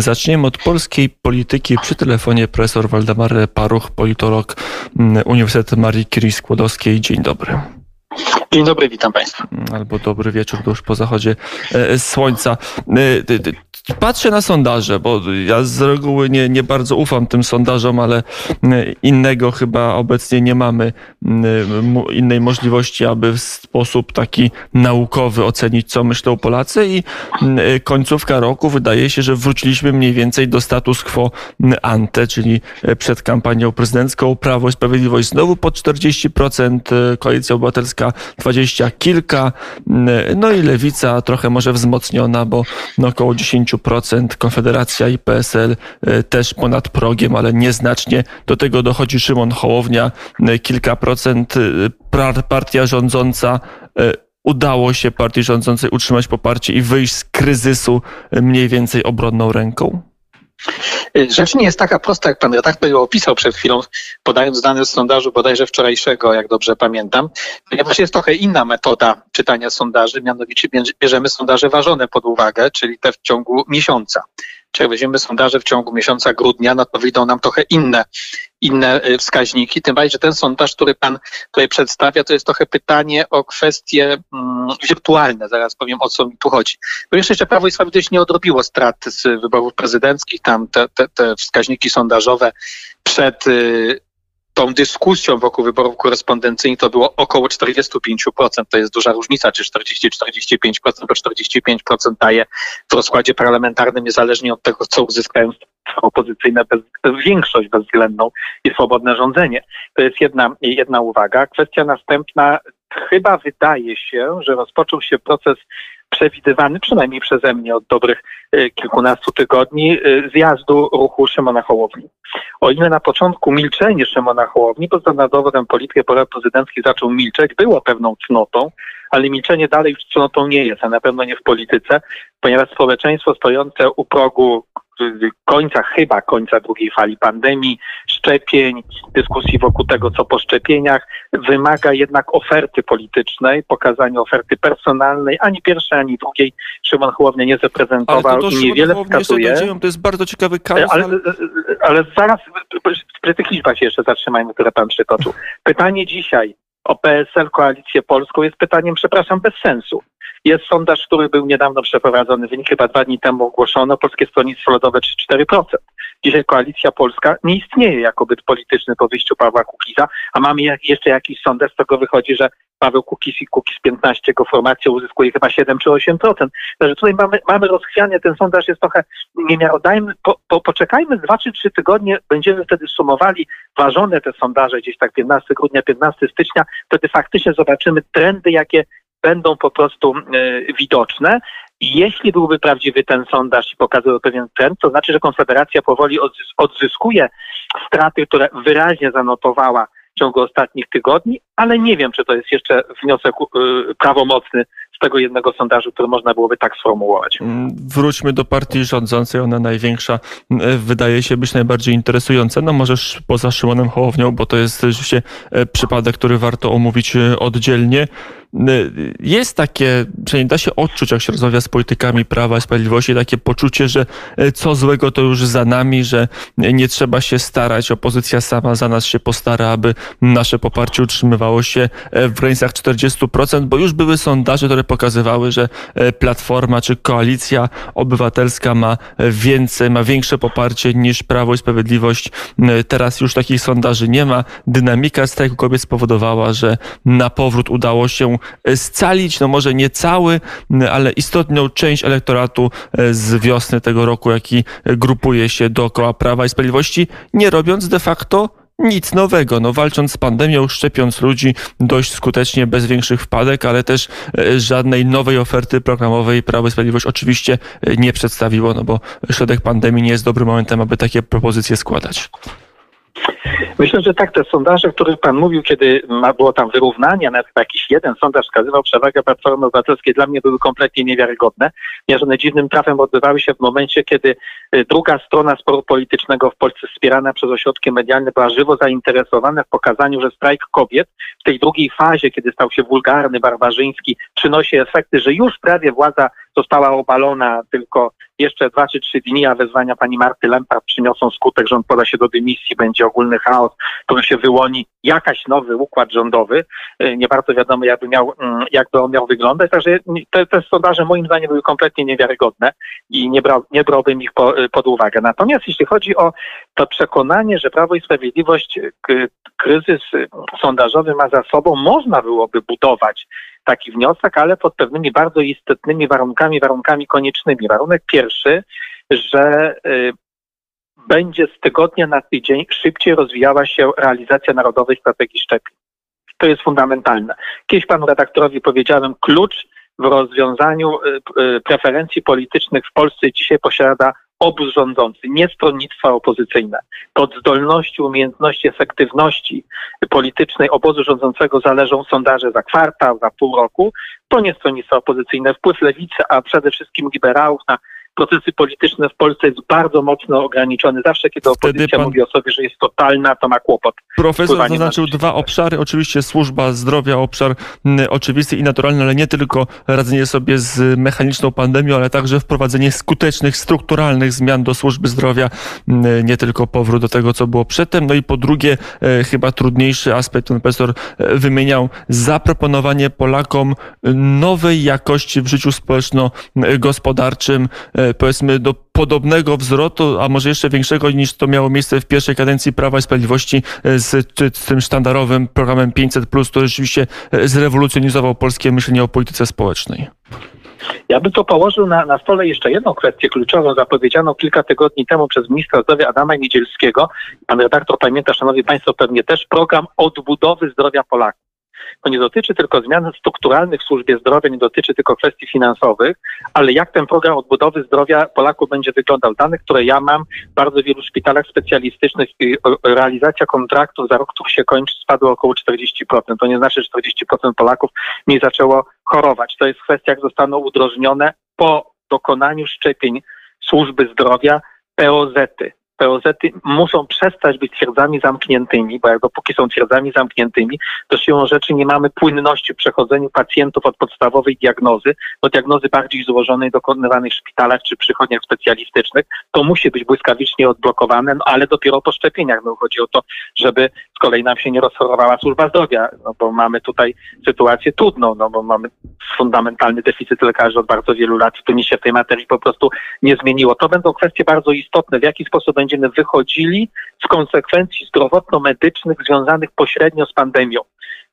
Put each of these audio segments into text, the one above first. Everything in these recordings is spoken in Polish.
Zaczniemy od polskiej polityki. Przy telefonie profesor Waldemar Paruch, politolog Uniwersytetu Marii Curie Skłodowskiej. Dzień dobry. Dzień dobry, witam Państwa. Albo dobry wieczór, to już po zachodzie e, słońca. E, Patrzę na sondaże, bo ja z reguły nie, nie bardzo ufam tym sondażom, ale innego chyba obecnie nie mamy innej możliwości, aby w sposób taki naukowy ocenić, co myślą Polacy i końcówka roku wydaje się, że wróciliśmy mniej więcej do status quo ante, czyli przed kampanią prezydencką Prawo i Sprawiedliwość znowu po 40%, Koalicja Obywatelska 20 kilka, no i Lewica trochę może wzmocniona, bo no około 10 10%, Konfederacja i PSL e, też ponad progiem, ale nieznacznie. Do tego dochodzi Szymon Hołownia, e, kilka procent, e, partia rządząca udało się partii rządzącej utrzymać poparcie i wyjść z kryzysu mniej więcej obronną ręką? Rzecz nie jest taka prosta, jak pan redaktor ją opisał przed chwilą, podając dane z sondażu bodajże wczorajszego, jak dobrze pamiętam, ponieważ jest trochę inna metoda czytania sondaży, mianowicie bierzemy sondaże ważone pod uwagę, czyli te w ciągu miesiąca. Czy jak weźmiemy sondaże w ciągu miesiąca grudnia, no to wyjdą nam trochę inne, inne y, wskaźniki. Tym bardziej, że ten sondaż, który pan tutaj przedstawia, to jest trochę pytanie o kwestie mm, wirtualne. Zaraz powiem, o co mi tu chodzi. Po pierwsze, jeszcze Prawo i Sprawiedliwość nie odrobiło strat z wyborów prezydenckich. Tam te, te, te wskaźniki sondażowe przed y, tą dyskusją wokół wyborów korespondencyjnych to było około 45%. To jest duża różnica, czy 40-45%, bo 45% daje w rozkładzie parlamentarnym, niezależnie od tego, co uzyskają opozycyjne, bez, większość bezwzględną i swobodne rządzenie. To jest jedna, jedna uwaga. Kwestia następna. Chyba wydaje się, że rozpoczął się proces przewidywany przynajmniej przeze mnie od dobrych e, kilkunastu tygodni e, zjazdu ruchu Szymona Hołowni. O ile na początku milczenie Szymona Hołowni, bo za dowodem polityki pora prezydencki zaczął milczeć, było pewną cnotą, ale milczenie dalej już cnotą nie jest, a na pewno nie w polityce, ponieważ społeczeństwo stojące u progu końca, chyba końca drugiej fali pandemii, szczepień, dyskusji wokół tego, co po szczepieniach, wymaga jednak oferty politycznej, pokazania oferty personalnej, ani pierwszej, ani drugiej Szymon Hołownia nie zaprezentował i niewiele wskazuje. To jest bardzo ciekawy kazus. Ale, ale, ale zaraz przy tych liczbach się jeszcze zatrzymajmy, które pan przytoczył. Pytanie dzisiaj o PSL Koalicję Polską jest pytaniem, przepraszam, bez sensu. Jest sondaż, który był niedawno przeprowadzony, wynik chyba dwa dni temu ogłoszono, Polskie Stronnictwo Ludowe 3-4%. Dzisiaj Koalicja Polska nie istnieje jako byt polityczny po wyjściu Pawła Kukiza, a mamy jeszcze jakiś sondaż, z tego wychodzi, że Paweł Kukiz i Kukiz 15 jego formacja uzyskuje chyba 7 czy 8%. Także tutaj mamy, mamy rozchwianie, ten sondaż jest trochę niemiarodajny. Po, po, poczekajmy dwa czy trzy tygodnie, będziemy wtedy sumowali ważone te sondaże gdzieś tak 15 grudnia, 15 stycznia, wtedy faktycznie zobaczymy trendy, jakie będą po prostu e, widoczne. Jeśli byłby prawdziwy ten sondaż i pokazywał pewien trend, to znaczy, że Konfederacja powoli odzyskuje straty, które wyraźnie zanotowała w ciągu ostatnich tygodni, ale nie wiem, czy to jest jeszcze wniosek y, prawomocny tego jednego sondażu, który można byłoby tak sformułować. Mm, wróćmy do partii rządzącej, ona największa, mm, wydaje się być najbardziej interesująca, no może poza Szymonem Hołownią, bo to jest rzeczywiście e, przypadek, który warto omówić e, oddzielnie. Jest takie, przynajmniej da się odczuć, jak się rozmawia z politykami Prawa i Sprawiedliwości, takie poczucie, że e, co złego to już za nami, że nie trzeba się starać, opozycja sama za nas się postara, aby nasze poparcie utrzymywało się e, w granicach 40%, bo już były sondaże, które pokazywały, że e, Platforma czy Koalicja Obywatelska ma więcej, ma większe poparcie niż Prawo i Sprawiedliwość. Teraz już takich sondaży nie ma. Dynamika strajku kobiet spowodowała, że na powrót udało się scalić, no może nie cały, ale istotną część elektoratu e, z wiosny tego roku, jaki grupuje się dookoła Prawa i Sprawiedliwości, nie robiąc de facto nic nowego. No, walcząc z pandemią, szczepiąc ludzi dość skutecznie, bez większych wpadek, ale też e, żadnej nowej oferty programowej Prawo i Sprawiedliwość oczywiście e, nie przedstawiło, no bo środek pandemii nie jest dobrym momentem, aby takie propozycje składać. Myślę, że tak, te sondaże, o których Pan mówił, kiedy było tam wyrównanie, nawet jakiś jeden sondaż wskazywał przewagę Platformy Obywatelskiej, dla mnie były kompletnie niewiarygodne, ponieważ one dziwnym trafem odbywały się w momencie, kiedy y, druga strona sporu politycznego w Polsce wspierana przez ośrodki medialne była żywo zainteresowana w pokazaniu, że strajk kobiet w tej drugiej fazie, kiedy stał się wulgarny, barbarzyński, przynosi efekty, że już prawie władza została obalona tylko jeszcze dwa czy trzy dni, a wezwania pani Marty Lempart przyniosą skutek, rząd poda się do dymisji, będzie ogólny chaos, który się wyłoni jakaś nowy układ rządowy. Y, nie bardzo wiadomo, jakby, miał, mm, jakby on miał wyglądać. Także te, te sondaże moim zdaniem były kompletnie niewiarygodne i nie, brał, nie brałbym ich po, y, pod uwagę. Natomiast jeśli chodzi o to przekonanie, że Prawo i Sprawiedliwość kryzys sondażowy ma za sobą, można byłoby budować taki wniosek, ale pod pewnymi bardzo istotnymi warunkami, warunkami koniecznymi. Warunek pierwszy, że y, będzie z tygodnia na tydzień szybciej rozwijała się realizacja Narodowej Strategii Szczepień. To jest fundamentalne. Kiedyś panu redaktorowi powiedziałem, klucz w rozwiązaniu y, y, preferencji politycznych w Polsce dzisiaj posiada obóz rządzący, nie stronnictwa opozycyjne. Od zdolności, umiejętności, efektywności politycznej obozu rządzącego zależą sondaże za kwartał, za pół roku. To nie stronnictwa opozycyjne. Wpływ lewicy, a przede wszystkim liberałów na procesy polityczne w Polsce jest bardzo mocno ograniczony. Zawsze, kiedy opozycja pan... mówi o sobie, że jest totalna, to ma kłopot. Profesor zaznaczył dwa obszary. Oczywiście służba zdrowia, obszar oczywisty i naturalny, ale nie tylko radzenie sobie z mechaniczną pandemią, ale także wprowadzenie skutecznych, strukturalnych zmian do służby zdrowia, nie tylko powrót do tego, co było przedtem. No i po drugie, e, chyba trudniejszy aspekt, ten profesor e, wymieniał, zaproponowanie Polakom nowej jakości w życiu społeczno-gospodarczym, E, powiedzmy do podobnego wzrostu, a może jeszcze większego niż to miało miejsce w pierwszej kadencji Prawa i Sprawiedliwości e, z, z tym sztandarowym programem 500, który rzeczywiście e, zrewolucjonizował polskie myślenie o polityce społecznej. Ja bym to położył na, na stole jeszcze jedną kwestię kluczową, zapowiedzianą kilka tygodni temu przez ministra zdrowia Adama Niedzielskiego. Pan redaktor pamięta, szanowni państwo, pewnie też program odbudowy zdrowia Polaków to nie dotyczy tylko zmian strukturalnych w służbie zdrowia, nie dotyczy tylko kwestii finansowych, ale jak ten program odbudowy zdrowia Polaków będzie wyglądał. Dane, które ja mam w bardzo wielu szpitalach specjalistycznych, realizacja kontraktów za rok, który się kończy, spadła około 40%. To nie znaczy, że 40% Polaków nie zaczęło chorować. To jest kwestia, jak zostaną udrożnione po dokonaniu szczepień służby zdrowia POZ-y, POZ muszą przestać być twierdzami zamkniętymi, bo jak dopóki są twierdzami zamkniętymi, to siłą rzeczy nie mamy płynności w przechodzeniu pacjentów od podstawowej diagnozy do diagnozy bardziej złożonej dokonywanej w szpitalach czy przychodniach specjalistycznych. To musi być błyskawicznie odblokowane, no ale dopiero po szczepieniach. No, chodzi o to, żeby z kolei nam się nie rozchorowała służba zdrowia, no, bo mamy tutaj sytuację trudną, no, bo mamy fundamentalny deficyt lekarzy od bardzo wielu lat i tu nic się w tej materii po prostu nie zmieniło. To będą kwestie bardzo istotne, w jaki sposób będzie będziemy wychodzili z konsekwencji zdrowotno-medycznych związanych pośrednio z pandemią.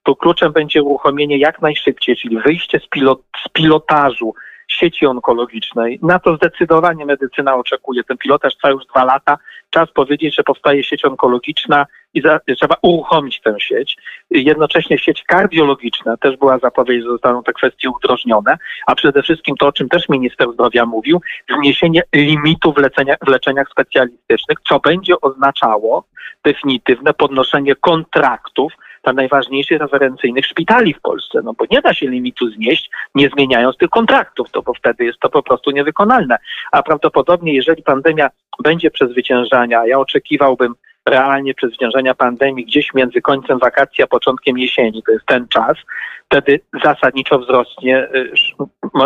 Tu kluczem będzie uruchomienie jak najszybciej, czyli wyjście z, pilot, z pilotażu sieci onkologicznej. Na to zdecydowanie medycyna oczekuje. Ten pilotaż trwa już dwa lata. Czas powiedzieć, że powstaje sieć onkologiczna i za, trzeba uruchomić tę sieć. Jednocześnie sieć kardiologiczna też była zapowiedź, że zostaną te kwestie udrożnione, a przede wszystkim to, o czym też minister zdrowia mówił, zniesienie limitu w, lecenia, w leczeniach specjalistycznych, co będzie oznaczało definitywne podnoszenie kontraktów dla najważniejszych referencyjnych szpitali w Polsce, no bo nie da się limitu znieść, nie zmieniając tych kontraktów, to bo wtedy jest to po prostu niewykonalne. A prawdopodobnie, jeżeli pandemia będzie przezwyciężania, ja oczekiwałbym realnie przezwyciężenia pandemii gdzieś między końcem wakacji a początkiem jesieni, to jest ten czas, wtedy zasadniczo wzrośnie, y,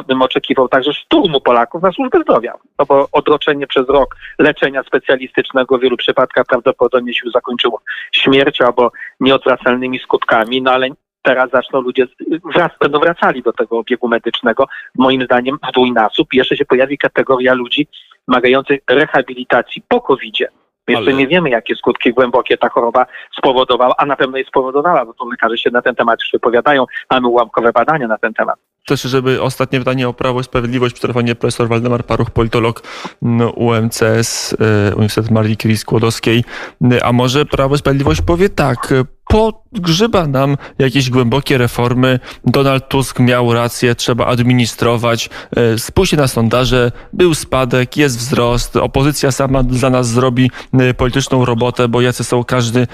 bym oczekiwał także szturmu Polaków na służbę zdrowia, no bo odroczenie przez rok leczenia specjalistycznego w wielu przypadkach prawdopodobnie się zakończyło śmiercią albo nieodwracalnymi skutkami, no ale teraz zaczną ludzie, wrac, będą wracali do tego obiegu medycznego, moim zdaniem w dwójnasób. Jeszcze się pojawi kategoria ludzi wymagających rehabilitacji po covid -zie. Jeszcze Ale... nie wiemy, jakie skutki głębokie ta choroba spowodowała, a na pewno je spowodowała, bo to lekarze się na ten temat już wypowiadają. Mamy ułamkowe badania na ten temat. Też, żeby ostatnie pytanie o Prawo i Sprawiedliwość, przy telefonie profesor Waldemar Paruch, politolog no, UMCS, y, Uniwersytet Marii Curie Skłodowskiej. Y, a może Prawo i Sprawiedliwość powie tak, podgrzyba nam jakieś głębokie reformy. Donald Tusk miał rację, trzeba administrować. E, spójrzcie na sondaże, był spadek, jest wzrost. Opozycja sama dla nas zrobi e, polityczną robotę, bo jacy są, każdy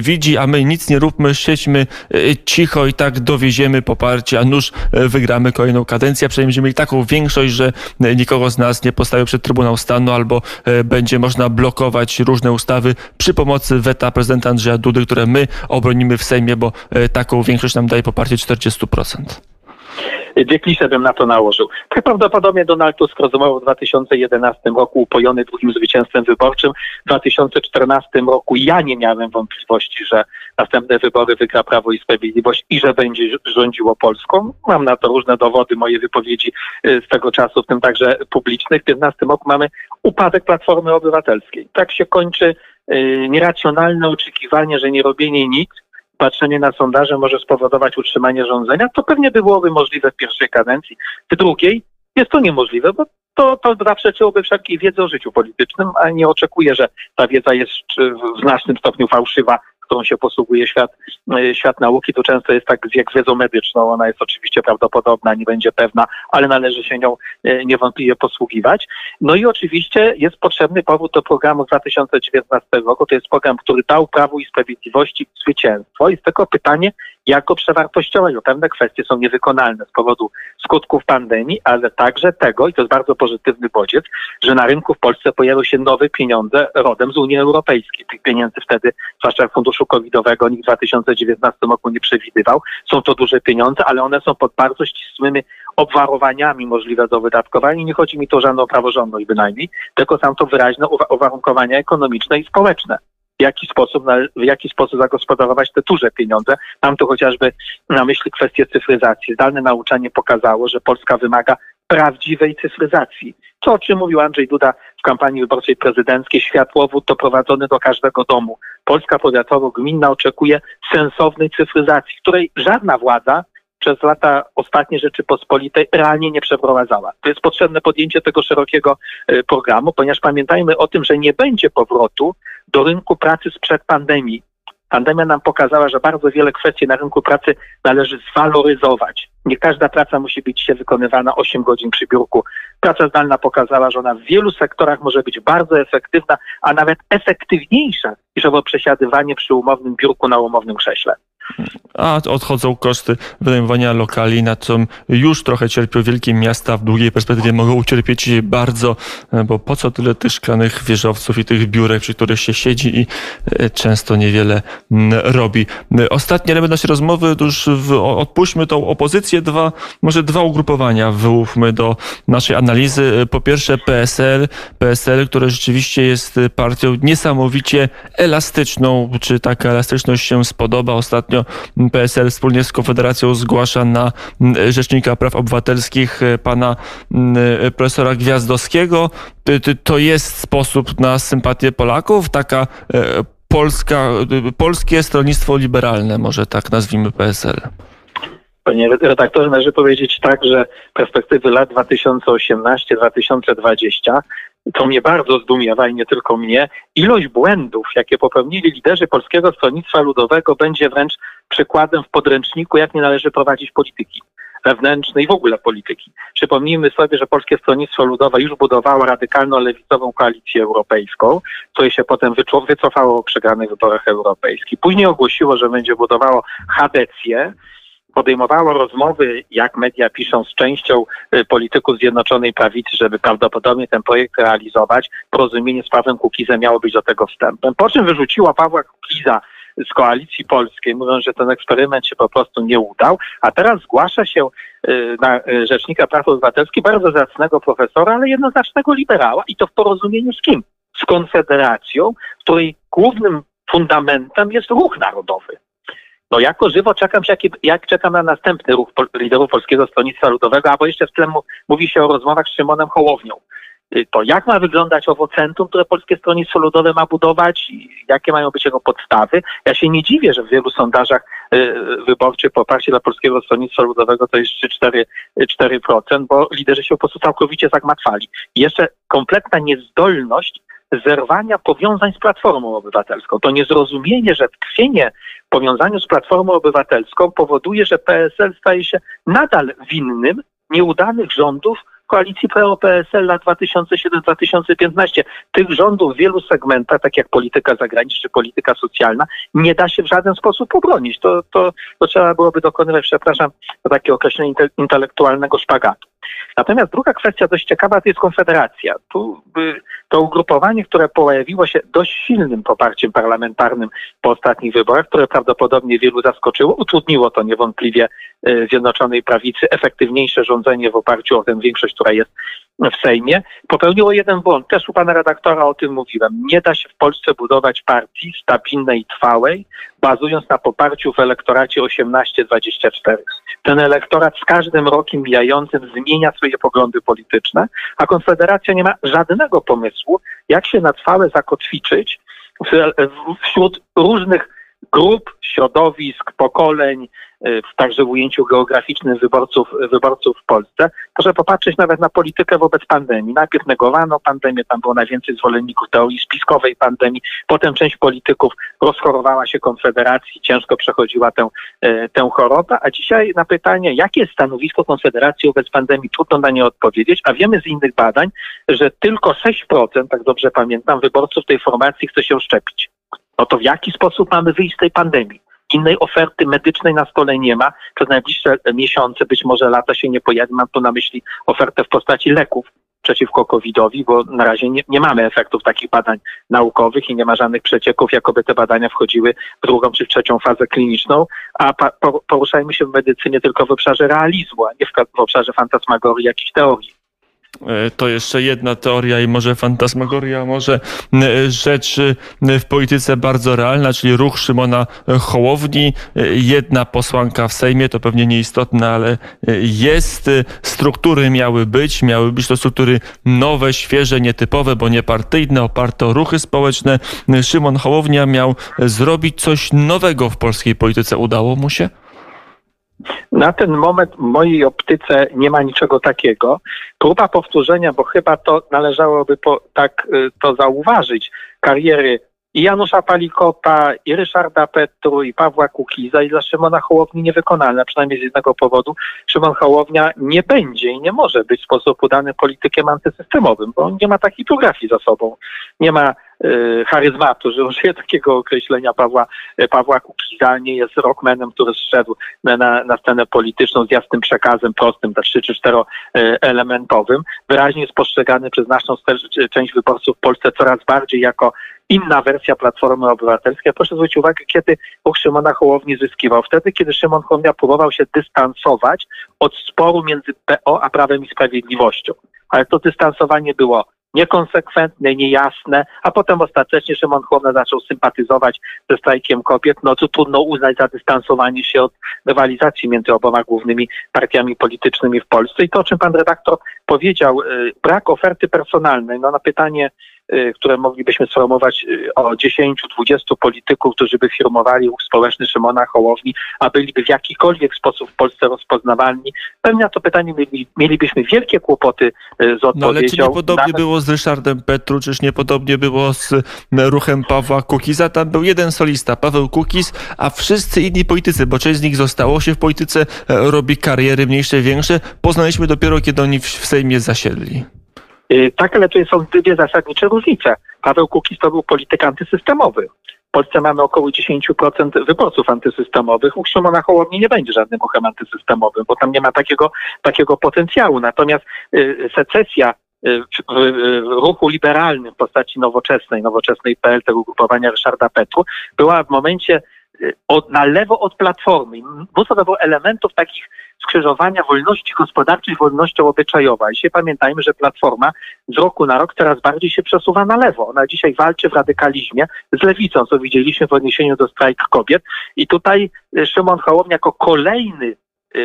widzi, a my nic nie róbmy, siedźmy e, cicho i tak dowieziemy poparcie, a nuż wygramy kolejną kadencję, przynajmniej będziemy mieli taką większość, że nikogo z nas nie postawią przed Trybunał Stanu albo będzie można blokować różne ustawy przy pomocy weta prezydenta Andrzeja Dudy, które my obronimy w Sejmie, bo e, taką większość nam daje poparcie 40%. Dwie klisze bym na to nałożył. Tak prawdopodobnie Donald Tusk rozumował w 2011 roku upojony drugim zwycięstwem wyborczym. W 2014 roku ja nie miałem wątpliwości, że następne wybory wygra Prawo i Sprawiedliwość i że będzie rządziło Polską. Mam na to różne dowody, moje wypowiedzi y, z tego czasu, w tym także publicznych. W 2015 roku mamy upadek Platformy Obywatelskiej. Tak się kończy nieracjonalne oczekiwanie, że nie robienie nic patrzenie na sondaże może spowodować utrzymanie rządzenia, to pewnie byłoby możliwe w pierwszej kadencji. W drugiej jest to niemożliwe, bo to, to zaprzeczyłoby wszelkiej wiedzy o życiu politycznym, a nie oczekuję, że ta wiedza jest w znacznym stopniu fałszywa którą się posługuje świat, e, świat nauki, to często jest tak jak z wiedzą medyczną. Ona jest oczywiście prawdopodobna, nie będzie pewna, ale należy się nią e, niewątpliwie posługiwać. No i oczywiście jest potrzebny powód do programu 2019 roku. To jest program, który dał Prawu i Sprawiedliwości zwycięstwo. I z tego pytanie, jak go przewartościować, bo pewne kwestie są niewykonalne z powodu skutków pandemii, ale także tego, i to jest bardzo pozytywny bodziec, że na rynku w Polsce pojawiły się nowe pieniądze rodem z Unii Europejskiej. Tych pieniędzy wtedy, zwłaszcza w funduszu covidowego, nikt w 2019 roku nie przewidywał. Są to duże pieniądze, ale one są pod bardzo ścisłymi obwarowaniami możliwe do wydatkowania. Nie chodzi mi tu o żadną praworządność bynajmniej, tylko są to wyraźne uwarunkowania ekonomiczne i społeczne w jaki sposób, w jaki sposób zagospodarować te duże pieniądze. Mam tu chociażby na myśli kwestię cyfryzacji. Zdalne nauczanie pokazało, że Polska wymaga prawdziwej cyfryzacji. To, o czym mówił Andrzej Duda w kampanii wyborczej prezydenckiej, światłowód doprowadzony do każdego domu. Polska powiatowo-gminna oczekuje sensownej cyfryzacji, której żadna władza przez lata ostatnie Rzeczypospolitej realnie nie przeprowadzała. To jest potrzebne podjęcie tego szerokiego e, programu, ponieważ pamiętajmy o tym, że nie będzie powrotu do rynku pracy sprzed pandemii. Pandemia nam pokazała, że bardzo wiele kwestii na rynku pracy należy zwaloryzować. Nie każda praca musi być się wykonywana 8 godzin przy biurku. Praca zdalna pokazała, że ona w wielu sektorach może być bardzo efektywna, a nawet efektywniejsza niż owo przesiadywanie przy umownym biurku na umownym krześle a odchodzą koszty wynajmowania lokali, na co już trochę cierpią wielkie miasta, w długiej perspektywie mogą ucierpieć bardzo, e, bo po co tyle tych szklanych wieżowców i tych biurek, przy których się siedzi i e, często niewiele robi. Ostatni element naszej rozmowy, już w, odpuśćmy tą opozycję, dwa, może dwa ugrupowania wyłówmy do naszej analizy. Po pierwsze PSL, PSL, które rzeczywiście jest partią niesamowicie elastyczną, czy taka elastyczność się spodoba? Ostatnio Ostatnio PSL wspólnie z Konfederacją zgłasza na Rzecznika Praw Obywatelskich e, pana e, profesora Gwiazdowskiego. To jest sposób na sympatię Polaków, taka e, Polska, polskie stronnictwo liberalne, może tak nazwijmy PSL. Panie redaktorze, należy powiedzieć tak, że perspektywy lat 2018-2020 to mnie bardzo zdumiewa i nie tylko mnie, ilość błędów, jakie popełnili liderzy Polskiego Stronnictwa Ludowego będzie wręcz przykładem w podręczniku, jak nie należy prowadzić polityki wewnętrznej w ogóle polityki. Przypomnijmy sobie, że Polskie Stronnictwo Ludowe już budowało radykalną lewicową koalicję europejską, co się potem wycofało w przegranych wyborach europejskich. Później ogłosiło, że będzie budowało Hadecję, podejmowało rozmowy, jak media piszą, z częścią y, polityków Zjednoczonej Prawicy, żeby prawdopodobnie ten projekt realizować. Porozumienie z Pawłem Kukizem miało być do tego wstępem. Po czym wyrzuciła Pawła Kukiza z koalicji polskiej, mówiąc, że ten eksperyment się po prostu nie udał, a teraz zgłasza się y, na y, Rzecznika Praw Obywatelskich bardzo zacnego profesora, ale jednoznacznego liberała i to w porozumieniu z kim? Z Konfederacją, której głównym fundamentem jest ruch narodowy. No jako żywo czekam, jak, jak czekam na następny ruch liderów Polskiego Stronnictwa Ludowego, albo jeszcze w tle mówi się o rozmowach z Szymonem Hołownią. Y, to jak ma wyglądać owo centrum, które Polskie Stronnictwo Ludowe ma budować, jakie mają być jego podstawy. Ja się nie dziwię, że w wielu sondażach y, wyborczych poparcie dla Polskiego Stronnictwa Ludowego to jest 3-4%, 4%, bo liderzy się po prostu całkowicie zagmatwali. I jeszcze kompletna niezdolność zerwania powiązań z Platformą Obywatelską. To niezrozumienie, że tkwienie w powiązaniu z Platformą Obywatelską powoduje, że PSL staje się nadal winnym nieudanych rządów koalicji PO-PSL lat 2007-2015. Tych rządów w wielu segmentach, tak jak polityka zagraniczna czy polityka socjalna, nie da się w żaden sposób obronić. To, to, to trzeba byłoby dokonywać, przepraszam, takiego określenia intelektualnego szpagatu. Natomiast druga kwestia dość ciekawa to jest Konfederacja. Tu to ugrupowanie, które pojawiło się dość silnym poparciem parlamentarnym po ostatnich wyborach, które prawdopodobnie wielu zaskoczyło, utrudniło to niewątpliwie e, Zjednoczonej Prawicy efektywniejsze rządzenie w oparciu o tę większość, która jest w Sejmie, popełniło jeden błąd. Też u pana redaktora o tym mówiłem. Nie da się w Polsce budować partii stabilnej i trwałej, bazując na poparciu w elektoracie 18-24. Ten elektorat z każdym rokiem mijającym zmienia swoje poglądy polityczne, a Konfederacja nie ma żadnego pomysłu, jak się na trwałe zakotwiczyć wśród różnych grup, środowisk, pokoleń, także w ujęciu geograficznym wyborców, wyborców w Polsce. Proszę popatrzeć nawet na politykę wobec pandemii. Najpierw negowano pandemię, tam było najwięcej zwolenników teorii spiskowej pandemii, potem część polityków rozchorowała się Konfederacji, ciężko przechodziła tę, y, tę chorobę, a dzisiaj na pytanie, jakie jest stanowisko Konfederacji wobec pandemii, trudno na nie odpowiedzieć, a wiemy z innych badań, że tylko 6%, tak dobrze pamiętam, wyborców tej formacji chce się szczepić no to w jaki sposób mamy wyjść z tej pandemii? Innej oferty medycznej na stole nie ma. Przez najbliższe miesiące, być może lata się nie pojawi. Mam tu na myśli ofertę w postaci leków przeciwko COVID-owi, bo na razie nie, nie, mamy efektów takich badań naukowych i nie ma żadnych przecieków, jakoby te badania wchodziły w drugą czy w trzecią fazę kliniczną, a poruszajmy się w medycynie tylko w obszarze realizmu, a nie w, w obszarze fantasmagorii jakichś teorii. E, to jeszcze jedna teoria i może fantasmagoria, może e, rzecz e, w polityce bardzo realna, czyli ruch Szymona Hołowni. Jedna posłanka w Sejmie, to pewnie nieistotne, ale jest. Struktury miały być, miały być to struktury nowe, świeże, nietypowe, bo niepartyjne, oparte o ruchy społeczne. Szymon Hołownia miał zrobić coś nowego w polskiej polityce. Udało mu się? Na ten moment w mojej optyce nie ma niczego takiego. Próba powtórzenia, bo chyba to należałoby po, tak y, to zauważyć, kariery i Janusza Palikota, i Ryszarda Petru, i Pawła Kukiza, i dla Szymona Hołowni niewykonalna, przynajmniej z jednego powodu. Szymon Hołownia nie będzie i nie może być w sposób udany politykiem antysystemowym, bo on nie ma takiej biografii za sobą. Nie ma charyzmatu, że użyję takiego określenia Pawła, y, Pawła Kukiza, nie jest rockmanem, który zszedł na, na scenę polityczną z jasnym przekazem prostym, tak trzy czy czteroelementowym. Wyraźnie jest postrzegany przez naszą część wyborców w Polsce coraz bardziej jako inna wersja Platformy Obywatelskiej. Proszę zwrócić uwagę, kiedy ruch Szymona Hołowni zyskiwał. Wtedy, kiedy Szymon Hołownia próbował się dystansować od sporu między PO a Prawem i Sprawiedliwością. Ale to dystansowanie było niekonsekwentne, niejasne, a potem ostatecznie Szymon Hołownia zaczął sympatyzować ze strajkiem kobiet, no co trudno uznać za dystansowanie się od rywalizacji między oboma głównymi partiami politycznymi w Polsce. I to, o czym pan redaktor powiedział, y, brak oferty personalnej, no na pytanie które moglibyśmy sformułować y, o 10-20 polityków, którzy by firmowali ruch społeczny Szymona Hołowni, a byliby w jakikolwiek sposób w Polsce rozpoznawalni, pewnie na to pytanie mieli, mielibyśmy wielkie kłopoty y, z odpowiedzią. No ale czy niepodobnie Nawet... było z Ryszardem Petru, czyż niepodobnie było z ruchem Pawła Kukiza? Tam był jeden solista, Paweł Kukiz, a wszyscy inni politycy, bo część z nich zostało się w polityce, e, robi kariery mniejsze, większe, poznaliśmy dopiero, kiedy oni w Sejmie zasiedli. Y, tak, ale tu są dwie zasadnicze różnice. Paweł Kukiz to był polityk antysystemowy. W Polsce mamy około 10% wyborców antysystemowych. U Szymona Hołowni nie będzie żadnym ruchem antysystemowym, bo tam nie ma takiego, takiego potencjału. Natomiast y, secesja y, w ruchu liberalnym w postaci nowoczesnej, nowoczesnej PL, tego ugrupowania Ryszarda Petru, była w momencie od, na lewo od Platformy. Mnóstwo to było elementów takich skrzyżowania wolności gospodarczej z wolnością obyczajową. Dzisiaj pamiętajmy, że Platforma z roku na rok coraz bardziej się przesuwa na lewo. Ona dzisiaj walczy w radykalizmie z lewicą, co widzieliśmy w odniesieniu do strajk kobiet. I tutaj e, Szymon Hołownia jako kolejny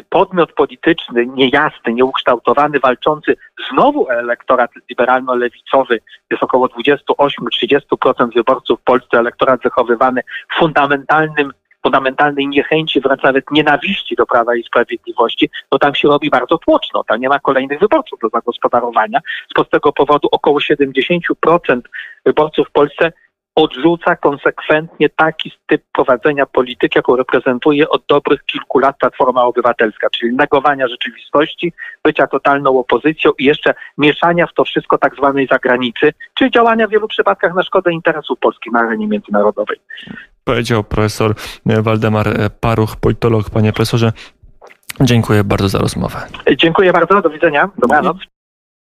podmiot polityczny niejasny, nieukształtowany, walczący znowu elektorat liberalno-lewicowy, jest około 28-30% wyborców w Polsce, elektorat zachowywany w fundamentalnym fundamentalnej niechęci, wręcz nawet nienawiści do Prawa i Sprawiedliwości, no tam się robi bardzo tłoczno. Tam nie ma kolejnych wyborców do zagospodarowania. Z tego powodu około 70% wyborców w Polsce odrzuca konsekwentnie taki typ prowadzenia polityki, jaką reprezentuje od dobrych kilku lat Platforma Obywatelska, czyli negowania rzeczywistości, bycia totalną opozycją i jeszcze mieszania w to wszystko tak zwanej zagranicy, czyli działania w wielu przypadkach na szkodę interesów Polski na arenie międzynarodowej. Powiedział profesor Waldemar Paruch, politolog. Panie profesorze, Dziękuję bardzo za rozmowę. Dziękuję bardzo, do widzenia, dobranoc.